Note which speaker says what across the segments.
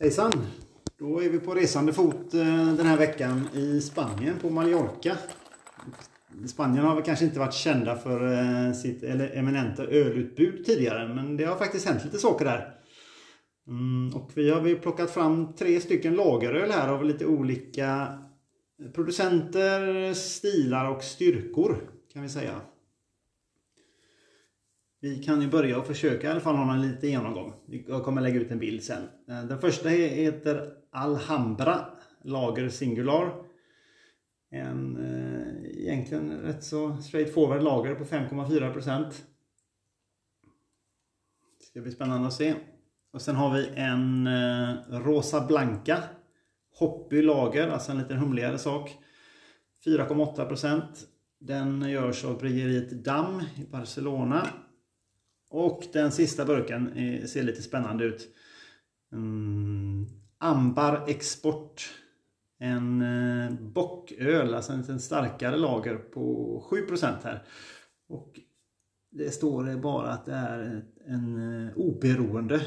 Speaker 1: Hejsan! Då är vi på resande fot eh, den här veckan i Spanien på Mallorca. Spanien har väl kanske inte varit kända för eh, sitt eminenta ölutbud tidigare men det har faktiskt hänt lite saker där. Mm, och vi har plockat fram tre stycken lageröl här av lite olika producenter, stilar och styrkor kan vi säga. Vi kan ju börja och försöka i alla fall ha en liten genomgång. Jag kommer lägga ut en bild sen. Eh, den första heter Alhambra Lager Singular. En eh, egentligen rätt så straightforward lager på 5,4 Det ska bli spännande att se. Och sen har vi en eh, Rosa Blanca Hoppy lager, alltså en lite humligare sak. 4,8% Den görs av bryggeriet Damm i Barcelona. Och den sista burken ser lite spännande ut. Mm, Ambar Export. En eh, bocköl, alltså en lite starkare lager på 7% här. Och det står bara att det är en eh, oberoende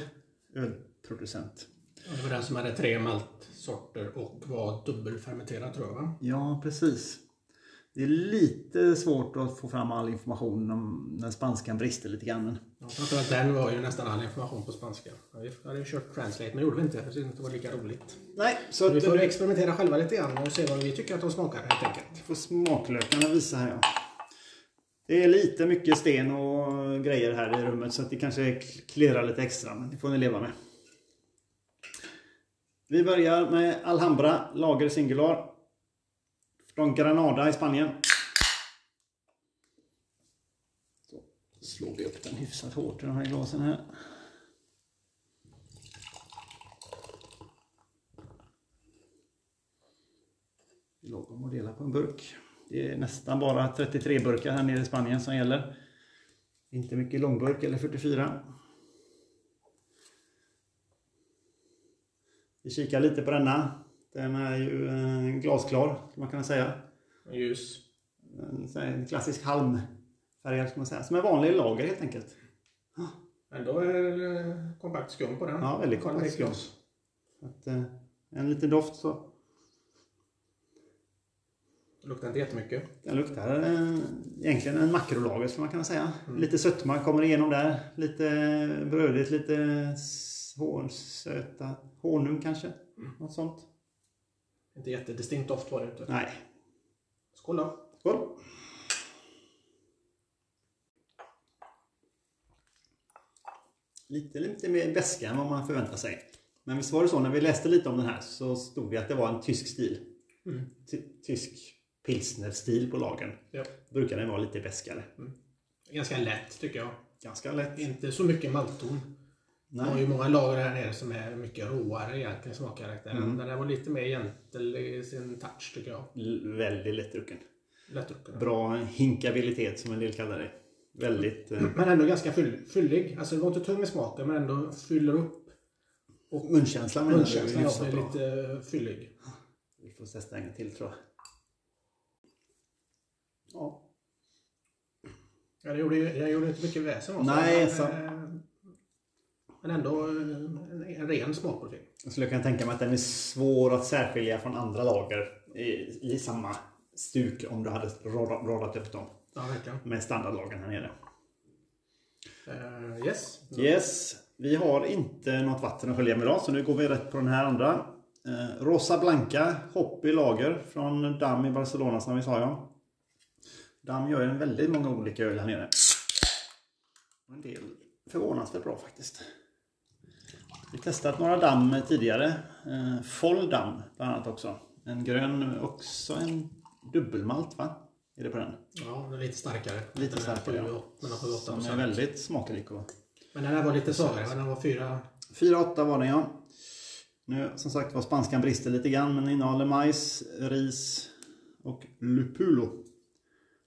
Speaker 1: ölproducent.
Speaker 2: Det var den som hade tre maltsorter och var dubbelfermenterad tror jag va?
Speaker 1: Ja, precis. Det är lite svårt att få fram all information om när spanskan brister lite grann.
Speaker 2: Att den var ju nästan all information på spanska. Vi hade kört translate men gjorde vi inte det inte var lika roligt.
Speaker 1: Nej,
Speaker 2: så att, vi får experimentera själva lite grann och se vad vi tycker att de smakar helt enkelt.
Speaker 1: Får smaklökarna visa här ja. Det är lite mycket sten och grejer här i rummet så att det kanske klirrar lite extra men det får ni leva med. Vi börjar med Alhambra Lager Singular från Granada i Spanien. Så slår vi upp den hyfsat hårt i de här glasen här. Lagom att dela på en burk. Det är nästan bara 33 burkar här nere i Spanien som gäller. Inte mycket långburk eller 44. Vi kikar lite på denna. Den är ju eh, glasklar, skulle man kunna säga.
Speaker 2: Ljus.
Speaker 1: En klassisk halmfärgad, ska man säga. Som en vanlig lager helt enkelt.
Speaker 2: Ändå är det eh, kompakt skum på den.
Speaker 1: Ja, väldigt kompakt skum. Att, eh, en liten doft så.
Speaker 2: Det luktar inte jättemycket.
Speaker 1: Den luktar eh, egentligen en makrolager skulle man kunna säga. Mm. Lite sötma kommer igenom där. Lite brödigt, lite söta honung kanske. Mm. Något sånt.
Speaker 2: Inte jättedistinkt doft var det inte.
Speaker 1: Nej.
Speaker 2: Skål då.
Speaker 1: Skål. Lite, lite mer beska än vad man förväntar sig. Men visst var det så när vi läste lite om den här så stod det att det var en tysk stil. Mm. Tysk pilsnerstil på lagen. Ja. Brukar den vara lite beskare. Mm.
Speaker 2: Ganska lätt tycker jag.
Speaker 1: Ganska lätt.
Speaker 2: Inte så mycket malton. Nej. Man har ju många lager här nere som är mycket råare egentligen smakkaraktären. Mm. Den här var lite mer gentle i sin touch tycker jag.
Speaker 1: L väldigt lättdrucken.
Speaker 2: Lättdrucken.
Speaker 1: Bra hinkabilitet som en del kallar det. Väldigt...
Speaker 2: Eh... Men ändå ganska fyll, fyllig. Alltså det var inte tung i smaken men ändå fyller upp.
Speaker 1: Och munkänslan
Speaker 2: menar munkänslan du? är lite eh, fyllig.
Speaker 1: Vi får testa en till tror jag.
Speaker 2: Ja. Ja, det gjorde, jag gjorde inte mycket väsen av
Speaker 1: Nej, så.
Speaker 2: Men ändå en ren smakprofil.
Speaker 1: Jag skulle kunna tänka mig att den är svår att särskilja från andra lager i, i samma stuk om du hade radat upp dem.
Speaker 2: Ja, verkligen.
Speaker 1: Med standardlagen här nere.
Speaker 2: Uh, yes.
Speaker 1: Yes. Vi har inte något vatten att skölja med idag så nu går vi rätt på den här andra. Uh, Rosa Blanca Hoppy Lager från Damm i Barcelona som vi sa ja. Damm gör en väldigt många olika öl här nere. En del förvånansvärt bra faktiskt. Vi har testat några damm tidigare. Eh, Foll damm bland annat också. En grön, också en dubbelmalt va? Är det på den?
Speaker 2: Ja, den är lite starkare.
Speaker 1: Lite den starkare ja. Mellan är väldigt smakrik. Och...
Speaker 2: Men den här var lite svagare, den var 4...
Speaker 1: 4-8 var den ja. Nu som sagt var spanskan brister lite grann men innehåller majs, ris och lupulo.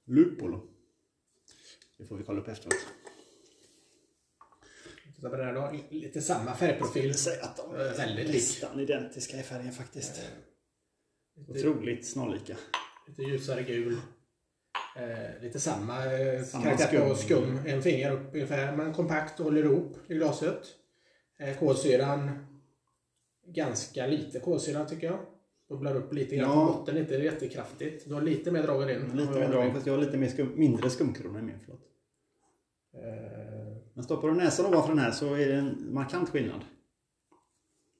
Speaker 1: Lupolo. Det får vi kolla upp efteråt.
Speaker 2: Titta på den här då. Lite samma färgprofil. Jag
Speaker 1: säga att de är väldigt nästan identiska i färgen faktiskt. Lite, Otroligt snarlika.
Speaker 2: Lite ljusare gul. Eh, lite samma, eh, samma karaktär på skum. En finger upp ungefär. Men kompakt och håller ihop i glaset. Eh, kolsyran ganska lite kolsyra tycker jag. Bubblar upp lite grann
Speaker 1: Ja.
Speaker 2: på botten, inte jättekraftigt. Du har lite mer drag än din.
Speaker 1: Lite mer drag, fast jag har lite mer skum, mindre skumkrona i min. Förlåt.
Speaker 2: Eh,
Speaker 1: Men stoppar du näsan ovanför den här så är det en markant skillnad.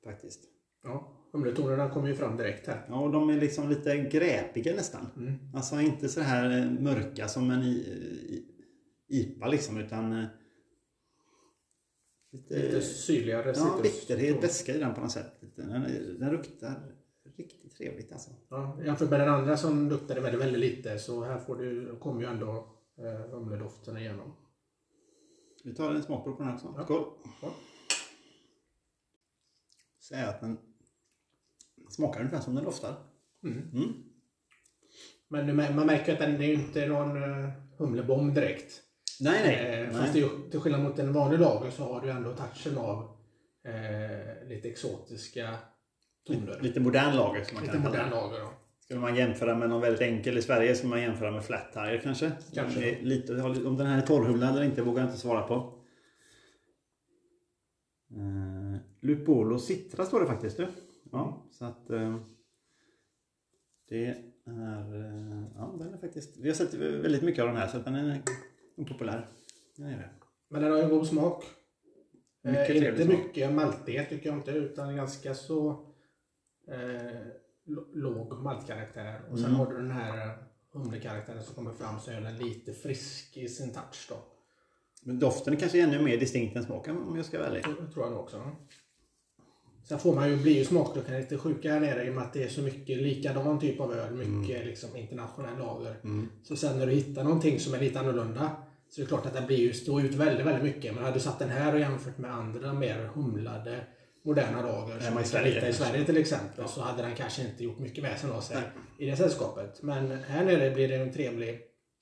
Speaker 1: Faktiskt.
Speaker 2: ja, humletonerna kommer ju fram direkt här.
Speaker 1: Ja, och de är liksom lite gräpiga nästan.
Speaker 2: Mm.
Speaker 1: Alltså inte så här eh, mörka som en IPA liksom, utan eh, lite,
Speaker 2: Lite syrligare
Speaker 1: ja,
Speaker 2: citrus-
Speaker 1: bitterhet, beska i den på något sätt. Den, den luktar riktigt trevligt alltså.
Speaker 2: Ja, jämfört med den andra som luktade väldigt, väldigt lite så här får du, kommer ju ändå eh, humledoften igenom.
Speaker 1: Vi tar en smakprov på den här också.
Speaker 2: Ja.
Speaker 1: Skål!
Speaker 2: Ja.
Speaker 1: Att den smakar ungefär som den doftar.
Speaker 2: Mm.
Speaker 1: Mm.
Speaker 2: Men du man märker att den det är ju inte någon uh, humlebomb direkt.
Speaker 1: Nej, nej.
Speaker 2: Eh,
Speaker 1: nej.
Speaker 2: fast det är, ju- till skillnad mot en vanlig lager så har du ändå touchen av eh, lite exotiska toner.
Speaker 1: Lite modern lager som man
Speaker 2: Lite
Speaker 1: kan
Speaker 2: modern
Speaker 1: kalla det.
Speaker 2: lager. Då.
Speaker 1: Skulle man jämföra med någon väldigt enkel i Sverige skulle man jämföra med Flat Tire kanske.
Speaker 2: Kanske.
Speaker 1: Lite, om den här är torrhumlad eller inte vågar jag inte svara på. Uh, Lupolo Citra står det faktiskt. Du. Ja, så att eh, det är... eh, ja, den är faktiskt... Vi har sett väldigt mycket av den här så den är populär. Den är det.
Speaker 2: Men den har ju god smak.
Speaker 1: Mycket
Speaker 2: eh, inte
Speaker 1: smak.
Speaker 2: mycket maltighet tycker jag inte utan ganska så eh, låg maltkaraktär. Och sen
Speaker 1: Mm.
Speaker 2: har du den här eh, humlekaraktären som kommer fram så är den lite frisk i sin touch då.
Speaker 1: Men doften är kanske ännu mer distinkt än smaken om jag ska vara ärlig.
Speaker 2: Det tror jag nog också. Sen får man ju, blir ju smakluckan lite sjuka här nere i och med att det är så mycket likadan typ av öl. Mycket liksom internationell lager.
Speaker 1: Mm.
Speaker 2: Så sen när du hittar någonting som är lite annorlunda så är det klart att den blir ju, står ut väldigt, väldigt mycket. Men hade du satt den här och jämfört med andra mer humlade moderna lager som man kan
Speaker 1: Sverige,
Speaker 2: hitta i. Sverige till exempel så hade den kanske inte gjort mycket väsen av sig i det sällskapet. Men här nere blir det en trevlig,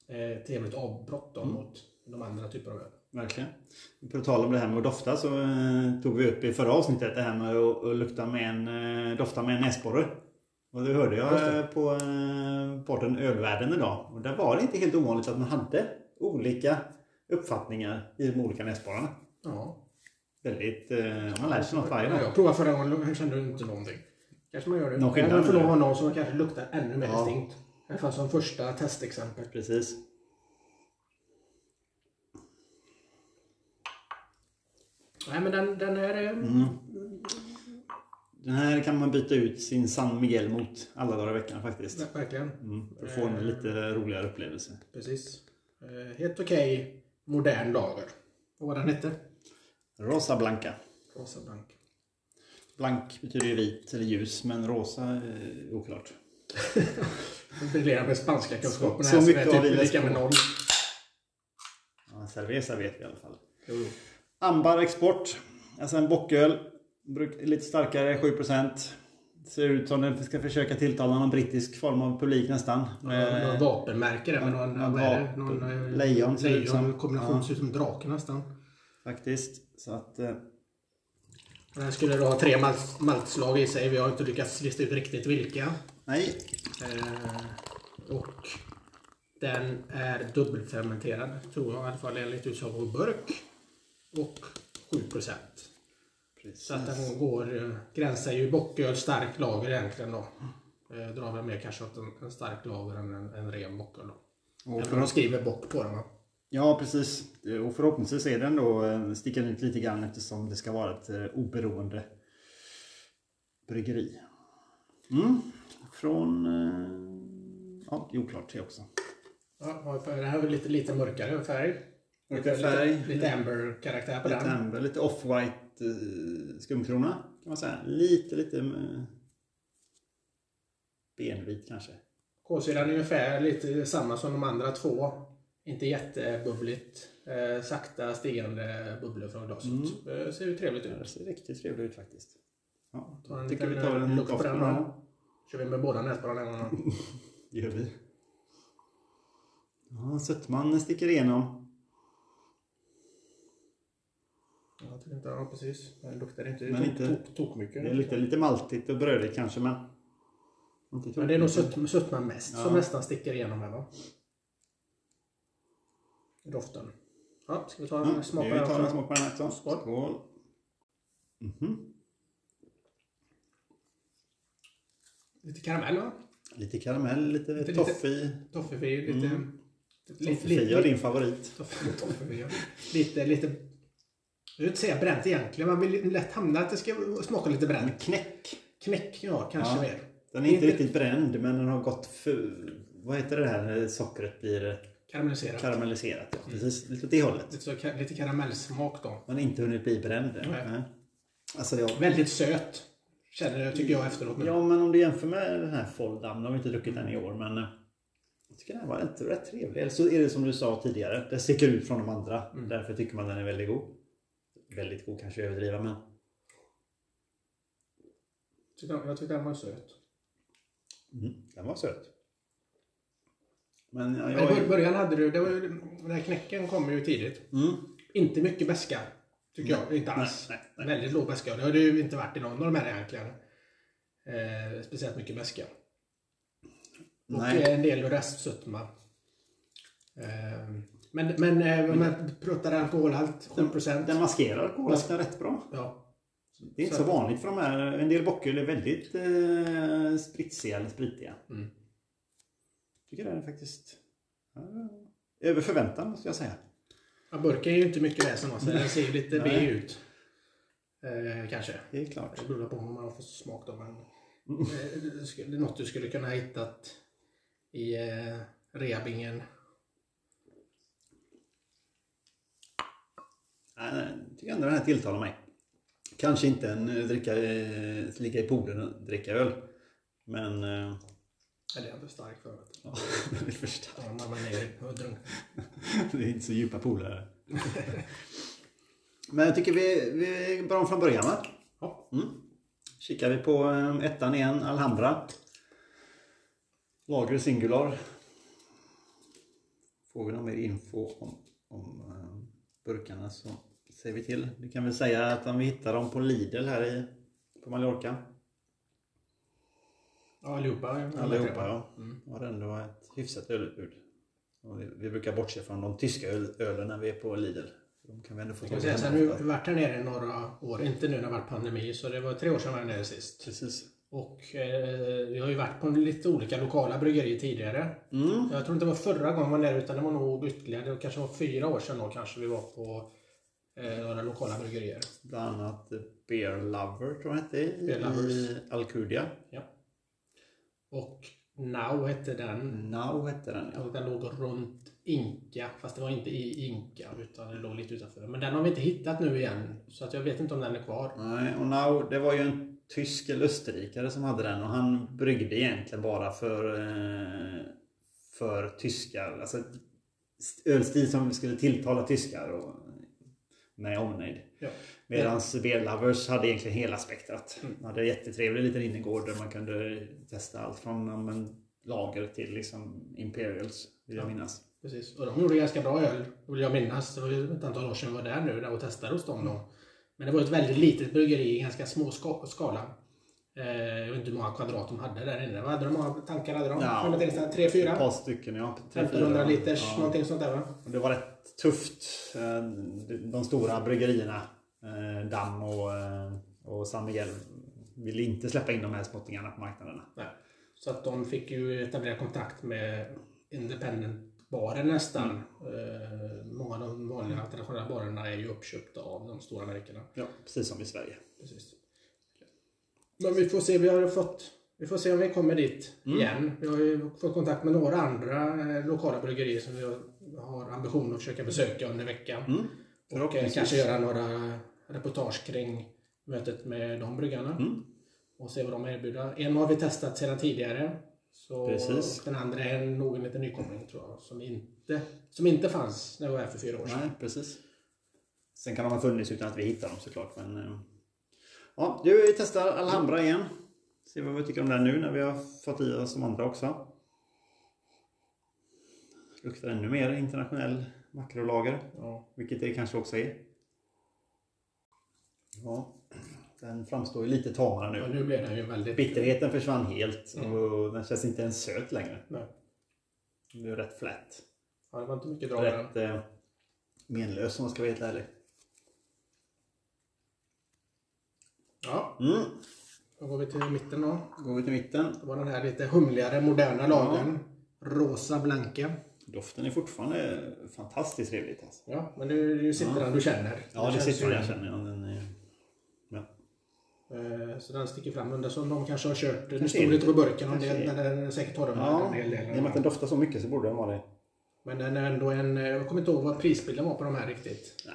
Speaker 2: eh, trevligt avbrott
Speaker 1: Mm.
Speaker 2: då mot de andra typerna av öl.
Speaker 1: Verkligen. På tal om det här med att dofta så eh, tog vi upp i förra avsnittet det här med att, att lukta med en, eh, dofta med en näsborre. Och det hörde jag
Speaker 2: det.
Speaker 1: eh, på eh, podden Ölvärlden idag. Och där var det inte helt ovanligt att man hade olika uppfattningar i de olika näsborrarna.
Speaker 2: Ja.
Speaker 1: Väldigt, eh, man lär sig något varje
Speaker 2: Ja,
Speaker 1: dag.
Speaker 2: jag provade förra gången och kände inte någonting. Kanske man gör det.
Speaker 1: Någon skillnad,
Speaker 2: Men får nog ha någon som kanske luktar ännu mer
Speaker 1: Ja.
Speaker 2: distinkt. I alla fall som första testexempel.
Speaker 1: Precis.
Speaker 2: Nej men den, den är... eh,
Speaker 1: Mm. Den här kan man byta ut sin San Miguel mot alla dagar i veckan faktiskt.
Speaker 2: ver- Verkligen.
Speaker 1: Mm, för att få en lite roligare upplevelse.
Speaker 2: Precis. Eh, helt okej modern lager. Vad var den hette?
Speaker 1: Rosa Blanca.
Speaker 2: Rosa Blanc.
Speaker 1: Blank betyder ju vit eller ljus, men rosa är oklart.
Speaker 2: Briljerar med spanska kunskaperna
Speaker 1: Så- så mycket vi
Speaker 2: är typ lika med noll.
Speaker 1: Ja, cerveza vet vi i alla fall.
Speaker 2: Jo.
Speaker 1: Ambar Export. Alltså en bocköl. Lite starkare, 7%. Ser ut som den ska försöka tilltala någon brittisk form av publik nästan. Med-
Speaker 2: någon vapenmärke där med någon,
Speaker 1: någon vapen-
Speaker 2: någon eh,
Speaker 1: lejon ser ut som.
Speaker 2: lejon kombination
Speaker 1: Ja.
Speaker 2: ser ut som drake nästan.
Speaker 1: Faktiskt. Så att... eh,
Speaker 2: Den här skulle då ha tre malt, maltslag i sig. Vi har inte lyckats lista ut riktigt vilka.
Speaker 1: Nej.
Speaker 2: Eh, och den är dubbelfermenterad, tror jag i alla fall enligt utsago burk. Och 7 procent. Så att den går, eh, gränsar ju bocköl, stark lager egentligen då. Eh, drar väl mer kanske åt en, en stark lager än en, en ren bocköl då.
Speaker 1: Och för,
Speaker 2: de skriver bock på den va?
Speaker 1: Ja, precis. Och förhoppningsvis är den då eh, sticker den ut lite grann eftersom det ska vara ett eh, oberoende bryggeri. Mm. Från... eh, Ja, det är oklart det också.
Speaker 2: Ja, det här är väl lite, lite mörkare färg.
Speaker 1: Mörkare färg.
Speaker 2: Lite, lite amber-karaktär på
Speaker 1: Lite
Speaker 2: den.
Speaker 1: amber, lite off-white skumkrona kan man säga. Lite, lite benvit kanske.
Speaker 2: Kolsyran är ungefär lite samma som de andra två. Inte jättebubbligt. Eh, sakta stigande bubblor från glaset.
Speaker 1: Mm.
Speaker 2: Eh, ser ju trevligt
Speaker 1: Det
Speaker 2: ut.
Speaker 1: ser riktigt trevligt ut faktiskt. Ja,
Speaker 2: en
Speaker 1: tycker vi tar en
Speaker 2: eh, lukt på den
Speaker 1: den
Speaker 2: då.
Speaker 1: här.
Speaker 2: Kör vi med båda näsborrarna en gång.
Speaker 1: Det gör vi. Ja, sötman sticker igenom.
Speaker 2: Ja, jag tycker inte, ja, precis. Den luktar inte,
Speaker 1: Men
Speaker 2: tok,
Speaker 1: inte-
Speaker 2: tok, tok mycket.
Speaker 1: Det är lite, lite maltigt och brödigt kanske men... Inte
Speaker 2: Men det är nog sötman mest
Speaker 1: Ja.
Speaker 2: som nästan sticker igenom här va? Doften. Ja, ska vi ta en
Speaker 1: Ja,
Speaker 2: smak på
Speaker 1: vi
Speaker 2: den
Speaker 1: tar en
Speaker 2: också?
Speaker 1: smak på den också.
Speaker 2: Skål.
Speaker 1: Skål. Mhm.
Speaker 2: Lite karamell va?
Speaker 1: Lite karamell, lite,
Speaker 2: Lite-
Speaker 1: toffee.
Speaker 2: Toffefri, lite...
Speaker 1: Mm. Toffee är din favorit.
Speaker 2: Toffee, toffee, lite, lite... Jag vill inte säga bränt egentligen. Man vill lätt hamna att det ska smaka lite bränt.
Speaker 1: Men knäck.
Speaker 2: Knäck, ja, kanske
Speaker 1: Ja.
Speaker 2: mer.
Speaker 1: Den är inte
Speaker 2: Inte-
Speaker 1: riktigt bränd men den har gått för... Vad heter det här när sockret blir
Speaker 2: Karamelliserat.
Speaker 1: karamelliserat? Ja. Precis, lite åt det hållet.
Speaker 2: Lite, så, lite karamellsmak då.
Speaker 1: Men inte hunnit bli bränd.
Speaker 2: Nej.
Speaker 1: Alltså jag...
Speaker 2: Väldigt söt. Känner jag, tycker jag efteråt. nu.
Speaker 1: Ja, men om du jämför med den här Foldam, de har inte druckit den i år, men eh, jag tycker den var inte rätt trevlig. Eller så är det som du sa tidigare, det sticker ut från de andra.
Speaker 2: Mm.
Speaker 1: Därför tycker man den är väldigt god. Väldigt god kanske överdriva, men
Speaker 2: Jag tyckte den var söt.
Speaker 1: mm, den var söt. Men ja,
Speaker 2: Men I
Speaker 1: jag...
Speaker 2: bör- början hade du, det var ju, den här knäcken kom ju tidigt.
Speaker 1: Mm,
Speaker 2: Inte mycket beska. Tycker jag. Inte alls.
Speaker 1: nej, nej.
Speaker 2: Väldigt låg beska. Det har det ju inte varit i någon av de här egentligen. Eh, speciellt mycket beska. Och
Speaker 1: Nej.
Speaker 2: eh, en del restsötma. Eh, men men eh, om man pratar alkoholhalt, 7%.
Speaker 1: Den maskerar alkoholhalten rätt bra.
Speaker 2: Ja.
Speaker 1: Det är inte
Speaker 2: Så-
Speaker 1: så vanligt för de här. En del bocköl är väldigt eh, spritsiga eller spritiga.
Speaker 2: Mm.
Speaker 1: Tycker den är faktiskt ja, över förväntan måste jag säga.
Speaker 2: ja. Burken är ju inte mycket väsen sig. Den ser ju lite B ut. Eh, kanske.
Speaker 1: Det är klart.
Speaker 2: Det beror på vad man för smak då. Men, eh, det är något du skulle kunna ha hittat i eh,
Speaker 1: nej, jag tycker ändå den här tilltalar mig. Kanske inte en eh, dricka, eh, ligga i poolen och dricka öl. Men
Speaker 2: Eller jag är för stark för det.
Speaker 1: ja, är för stark.
Speaker 2: Är ner och drunknar.
Speaker 1: Det är inte så djupa pooler. Men jag tycker vi, vi är bra från början va?
Speaker 2: Ja.
Speaker 1: Mm. Kikar vi på eh, ettan igen, Alhambra. Lager Singular. Får vi någon mer info om, om eh, burkarna så säger vi till. Vi kan väl säga att om vi hittar dem på Lidl här i, på Mallorca.
Speaker 2: Ja, allihopa.
Speaker 1: Allihopa ja.
Speaker 2: Mm.
Speaker 1: Har ändå ett hyfsat ölutbud. Vi, vi brukar bortse från de tyska öl, ölen när vi är på Lidl. De kan vi ändå få tag i
Speaker 2: nu har varit här nere i några år. Inte nu när det har varit pandemi, så det var tre år sedan vi var nere sist.
Speaker 1: Precis.
Speaker 2: Och eh, vi har ju varit på lite olika lokala bryggerier tidigare.
Speaker 1: Mm.
Speaker 2: Jag tror inte det var förra gången vi var nere, utan det var nog ytterligare. Det kanske var fyra år sedan då kanske vi var på eh, några lokala bryggerier.
Speaker 1: Bland annat Beer Lover tror jag hette i Alcudia.
Speaker 2: Ja. Och Now hette den.
Speaker 1: Now hette den ja.
Speaker 2: Och den låg runt Inka, fast det var inte i Inka utan det låg lite utanför. Men den har vi inte hittat nu igen, så att jag vet inte om den är kvar.
Speaker 1: Nej, och Now, det var ju en tysk eller österrikare som hade den och han bryggde egentligen bara för, eh, för tyskar. Alltså ölstil som skulle tilltala tyskar och med omnejd.
Speaker 2: Ja.
Speaker 1: Medan Beer Lovers hade egentligen hela spektrat.
Speaker 2: Mm.
Speaker 1: De hade en jättetrevlig liten innergård där man kunde testa allt från men, lager till liksom Imperials, vill jag
Speaker 2: Ja.
Speaker 1: minnas.
Speaker 2: Precis. Och de gjorde ganska bra öl, vill jag minnas. Det var ju ett antal år sedan jag var där nu och testade hos dem. Då. Men det var ett väldigt litet bryggeri i ganska små ska skala. Eh, jag vet inte hur många kvadrat de hade där inne. Vad hade de? många tankar hade de?
Speaker 1: Ja.
Speaker 2: Vara Tre,
Speaker 1: Ett
Speaker 2: fyra?
Speaker 1: par stycken, ja. Tre,
Speaker 2: 1500
Speaker 1: fyra.
Speaker 2: liters,
Speaker 1: Ja.
Speaker 2: någonting sånt där va?
Speaker 1: Det var rätt tufft. Eh, De stora bryggerierna, eh, Damm och, eh, och San Miguel, ville inte släppa in de här småttingarna på marknaderna.
Speaker 2: Nej. Så att de fick ju etablera kontakt med independent-barer nästan. Eh, många av de vanliga traditionella barerna är ju uppköpta av de stora märkena.
Speaker 1: Ja, precis som i Sverige.
Speaker 2: Precis. Men vi får se, vi har fått vi får se om vi kommer dit
Speaker 1: Mm.
Speaker 2: igen. Vi har ju fått kontakt med några andra lokala bryggerier som vi har- ambition att försöka besöka under veckan.
Speaker 1: Mm.
Speaker 2: Och kanske göra några reportage kring mötet med de bryggarna.
Speaker 1: Mm.
Speaker 2: Och se vad de erbjuder. En har vi testat sedan tidigare. Så
Speaker 1: Precis.
Speaker 2: Den andra är nog en liten nykomling tror jag. Som inte, som inte fanns när vi var här för fyra år sedan.
Speaker 1: Nej, precis. Sen kan de ha funnits utan att vi hittar dem såklart. Men, eh, ja, du, vi testar Alhambra igen. Se vad vi tycker om den nu när vi har fått i oss de andra också. Luktar ännu mer internationell makrolager.
Speaker 2: Ja.
Speaker 1: Vilket det kanske också är. Ja, den framstår ju lite tamare
Speaker 2: Ja,
Speaker 1: nu.
Speaker 2: nu blev den ju väldigt...
Speaker 1: Bitterheten försvann helt och den känns inte ens söt längre.
Speaker 2: Nej.
Speaker 1: Den är rätt flat.
Speaker 2: Ja, det var inte mycket drag.
Speaker 1: Rätt eh, menlös om man ska vara helt ärlig.
Speaker 2: Ja,
Speaker 1: Mm.
Speaker 2: Då går vi till mitten då.
Speaker 1: Går vi till mitten.
Speaker 2: Det var den här lite humligare, moderna lagen. Rosa Blanca.
Speaker 1: Doften är fortfarande fantastiskt trevligt. Alltså.
Speaker 2: Ja, men nu, nu sitter den du känner.
Speaker 1: Ja, det
Speaker 2: känns
Speaker 1: sitter den jag känner. Ja, den är...
Speaker 2: Eh, Så den sticker fram. Undrar som de kanske har kört. Nu står det inte på burken om det, men den är säkert de
Speaker 1: ja,
Speaker 2: en hel
Speaker 1: i och med att den doftar så mycket så borde den vara det.
Speaker 2: Men den är ändå en... eh, Jag kommer inte ihåg vad prisbilden var på de här riktigt.
Speaker 1: Nej.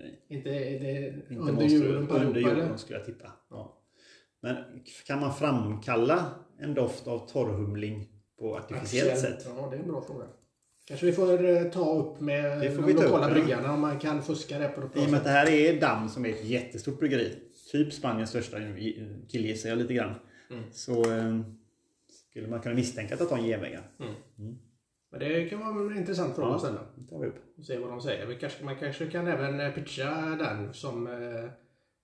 Speaker 1: nej.
Speaker 2: Inte, det
Speaker 1: Inte
Speaker 2: under jorden på
Speaker 1: Under
Speaker 2: eller?
Speaker 1: skulle jag tippa. Ja. Men kan man framkalla en doft av torrhumling på artificiellt sätt?
Speaker 2: Ja, det är en bra fråga. Kanske vi får eh, ta upp med de lokala
Speaker 1: upp,
Speaker 2: bryggarna om man kan fuska det på något
Speaker 1: I och med att det här är Damm som är ett jättestort bryggeri. Typ Spaniens största, killgissar jag lite grann.
Speaker 2: Mm.
Speaker 1: Så eh, skulle man kunna misstänka att det tar en genvägar.
Speaker 2: Men det kan vara en intressant fråga att ställa.
Speaker 1: Det tar vi upp.
Speaker 2: Och se vad de säger. Vi kanske, man kanske kan även eh, pitcha den som eh,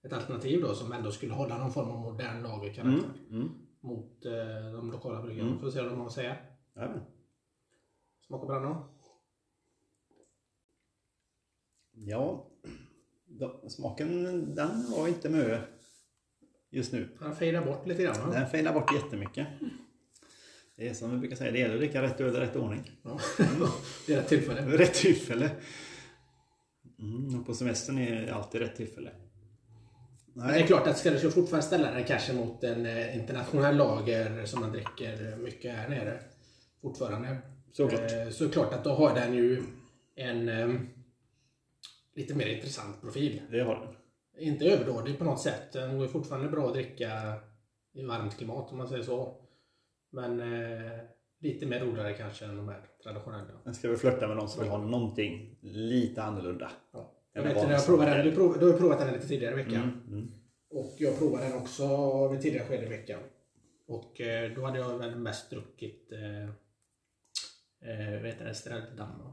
Speaker 2: ett alternativ då som ändå skulle hålla någon form av modern lagerkaraktär.
Speaker 1: Mm. Mm.
Speaker 2: Mot eh, de lokala bryggarna.
Speaker 1: Mm.
Speaker 2: Får se vad de har att säga.
Speaker 1: Jajamän.
Speaker 2: Smaka på den då.
Speaker 1: Ja, smaken den var inte mö just nu.
Speaker 2: Han fejdar bort lite grann va?
Speaker 1: Den fejdar bort jättemycket. Det är som vi brukar säga, det gäller att dricka rätt öl i rätt ordning.
Speaker 2: Ja. är rätt tillfälle.
Speaker 1: Rätt tillfälle. Mm, och på semestern är det alltid rätt tillfälle.
Speaker 2: Men det är klart att ska du fortfarande ställa den kanske mot en eh, internationell lager som man dricker mycket här nere. Fortfarande.
Speaker 1: Såklart.
Speaker 2: Eh, Så klart att då har den ju en eh, lite mer intressant profil.
Speaker 1: Det har den.
Speaker 2: Inte överdådig på något sätt. Den går fortfarande bra att dricka i varmt klimat om man säger så. Men eh, lite mer roligare kanske än de här traditionella.
Speaker 1: Den ska väl flörta med någon som vill ha någonting lite annorlunda.
Speaker 2: Ja. Jag
Speaker 1: Eller
Speaker 2: vet när
Speaker 1: vanlig
Speaker 2: jag provade
Speaker 1: smak.
Speaker 2: den, du, prov, du har ju provat den lite tidigare i veckan.
Speaker 1: Mm, mm.
Speaker 2: Och jag provade den också vid tidigare skede i veckan. Och eh, då hade jag väl mest druckit eh, eh, vet du, Estreldamm. va?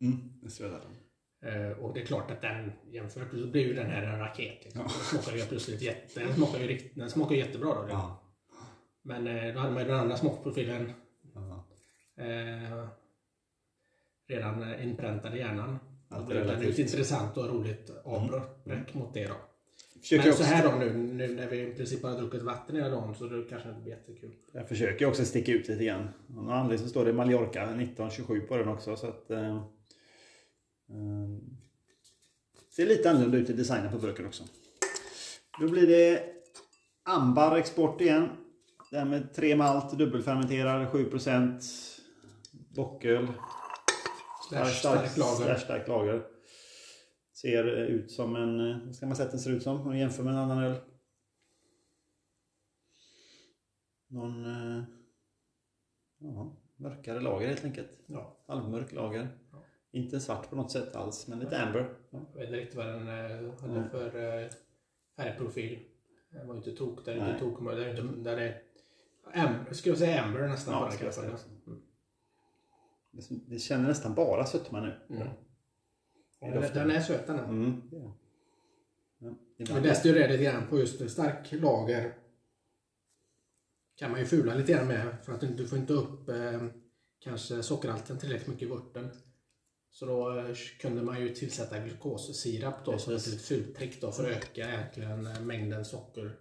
Speaker 1: Mm, det ser jag där.
Speaker 2: Eh, och det är klart att den jämfört så blir ju den här en raket. Liksom.
Speaker 1: Ja.
Speaker 2: Den smakar ju plötsligt jätte, den smakar ju, rikt, den smakar ju jättebra då.
Speaker 1: Ja.
Speaker 2: Men eh, då hade man ju den andra smakprofilen
Speaker 1: Ja.
Speaker 2: eh, redan eh, inpräntad i hjärnan. Då
Speaker 1: Allt
Speaker 2: blev den ett intressant och roligt avbräck mot det då.
Speaker 1: Försöker
Speaker 2: Men så här då nu, nu när vi i princip har druckit vatten hela dagen så det kanske inte blir jättekul.
Speaker 1: Jag försöker också sticka ut lite grann. Av någon anledning så står det Mallorca 1927 på den också. Så att, eh, eh, ser lite annorlunda ut i designen på burken också. Då blir det Ambar Export igen. Den med tre malt, dubbelfermenterad, 7% bocköl.
Speaker 2: Slash stark lager.
Speaker 1: Stark lager. Ser ut som en... eh, Vad ska man säga att den ser ut som? Om man jämför med en annan öl. Någon... eh, Ja, mörkare lager helt enkelt.
Speaker 2: Ja,
Speaker 1: Halvmörk lager. Inte svart på något sätt alls, men lite amber. Ja.
Speaker 2: jag vet inte riktigt vad den eh, hade
Speaker 1: Nej.
Speaker 2: för eh, färgprofil. Den var ju inte tok, där är inte tok, där är inte, där är Amber, skulle jag säga Amber nästan
Speaker 1: Ja,
Speaker 2: bara
Speaker 1: säga. Det- Det känner nästan bara sötma nu.
Speaker 2: Mm. Den, den är söt den här.
Speaker 1: Mm. det. Ja, ibland-
Speaker 2: läste ju det lite grann på just stark lager. Kan man ju fula lite grann med för att du, du får inte upp eh, kanske sockerhalten tillräckligt mycket i vörten. Så då eh, kunde man ju tillsätta glukossirap då som ett litet fult trick då för att öka egentligen eh, mängden socker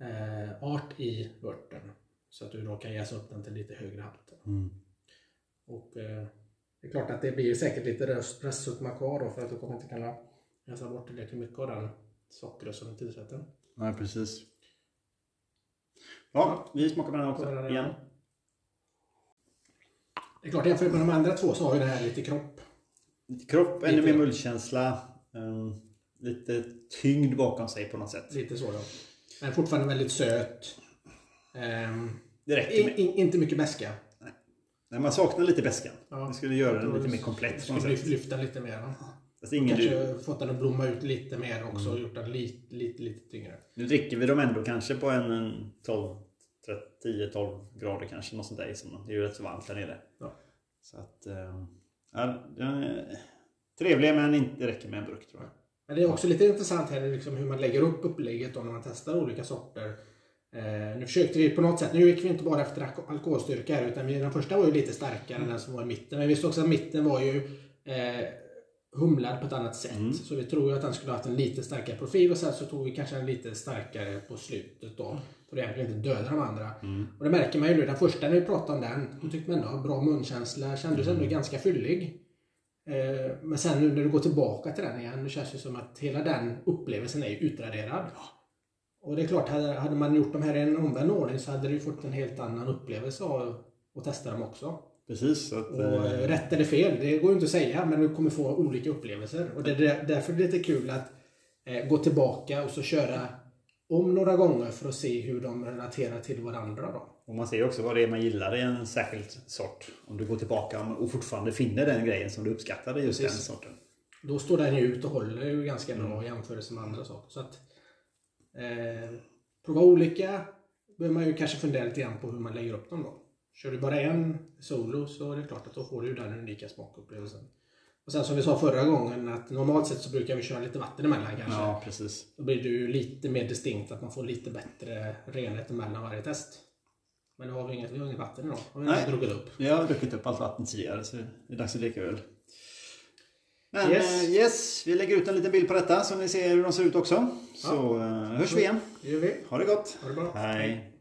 Speaker 2: eh, i vörten. Så att du då kan jäsa upp den till lite högre halt.
Speaker 1: Mm.
Speaker 2: Och eh, det är klart att det blir säkert lite restsumma kvar då för att du kommer inte kunna jäsa bort tillräckligt mycket av den sockret som du tillsätter.
Speaker 1: Nej, precis. Ja, vi smakar på den också igen.
Speaker 2: Det är klart, jämfört med de andra två så har ju det här lite kropp.
Speaker 1: Lite kropp, ännu
Speaker 2: Lite.
Speaker 1: mer mullkänsla. ehm, lite tyngd bakom sig på något sätt.
Speaker 2: Lite så ja. Men fortfarande väldigt söt. Ehm,
Speaker 1: Det räcker
Speaker 2: in,
Speaker 1: med.
Speaker 2: in, inte mycket beska.
Speaker 1: Nej, man saknar lite beskan.
Speaker 2: Ja.
Speaker 1: Det skulle göra den lite mer komplett
Speaker 2: Skulle
Speaker 1: något
Speaker 2: lyf-
Speaker 1: sätt.
Speaker 2: lyfta lite mer. va?
Speaker 1: Fast ingen du,
Speaker 2: Kanske fått den att blomma ut lite mer också
Speaker 1: Mm.
Speaker 2: och gjort den lite, lite, lite tyngre.
Speaker 1: nu dricker vi dem ändå kanske på en, en 12, 10-12 grader kanske. Något sånt där. Som, det är ju rätt så varmt här nere.
Speaker 2: Ja.
Speaker 1: Så att... ehm, Ja, trevlig men inte räcker med en burk tror jag.
Speaker 2: Men det är också lite intressant här liksom hur man lägger upp upplägget då när man testar olika sorter. Eh, nu försökte vi på något sätt, nu gick vi inte bara efter alko- alkoholstyrka här utan den första var ju lite starkare än den som var i mitten. Men vi visste också att mitten var ju eh, humlad på ett annat sätt.
Speaker 1: Mm.
Speaker 2: Så vi tror ju att den skulle ha haft en lite starkare profil och sen så tog vi kanske en lite starkare på slutet då. För att egentligen inte döda de andra.
Speaker 1: Mm.
Speaker 2: Och det märker man ju nu. Den första när vi pratade om den, då tyckte man ändå bra munkänsla. Kändes
Speaker 1: Mm.
Speaker 2: ändå ganska fyllig. Eh, Men sen nu när du går tillbaka till den igen, nu känns det som att hela den upplevelsen är ju utraderad. Och det är klart, hade, hade man gjort de här i en omvänd ordning så hade du fått en helt annan upplevelse av att testa dem också.
Speaker 1: Precis. Att,
Speaker 2: Och
Speaker 1: eh,
Speaker 2: rätt eller fel, det går ju inte att säga, men du kommer få olika upplevelser. Och det är där- därför är det lite kul att eh, gå tillbaka och så köra om några gånger för att se hur de relaterar till varandra. Då.
Speaker 1: Och man ser också vad det är man gillar i en särskild sort. Om du går tillbaka och fortfarande finner den grejen som du uppskattade just
Speaker 2: Precis.
Speaker 1: den sorten.
Speaker 2: Då står den ju ut och håller ju ganska bra i jämförelse med andra saker. Så att, eh, prova olika behöver man ju kanske fundera lite grann på hur man lägger upp dem då. Kör du bara en solo så är det klart att då får du den unika smakupplevelsen. Och sen som vi sa förra gången att normalt sett så brukar vi köra lite vatten emellan kanske.
Speaker 1: Ja, precis.
Speaker 2: Då blir det ju lite mer distinkt att man får lite bättre renhet emellan varje test. Men nu har vi inget, vi har inget vatten idag. Har vi
Speaker 1: Nej.
Speaker 2: druckit upp.
Speaker 1: Jag har druckit upp allt vatten tidigare så det är dags att dricka öl. Men
Speaker 2: Yes.
Speaker 1: yes. yes, vi lägger ut en liten bild på detta så ni ser hur de ser ut också. Så eh, hörs vi igen.
Speaker 2: Det gör vi.
Speaker 1: Ha det gott.
Speaker 2: Ha det bra.
Speaker 1: Hej.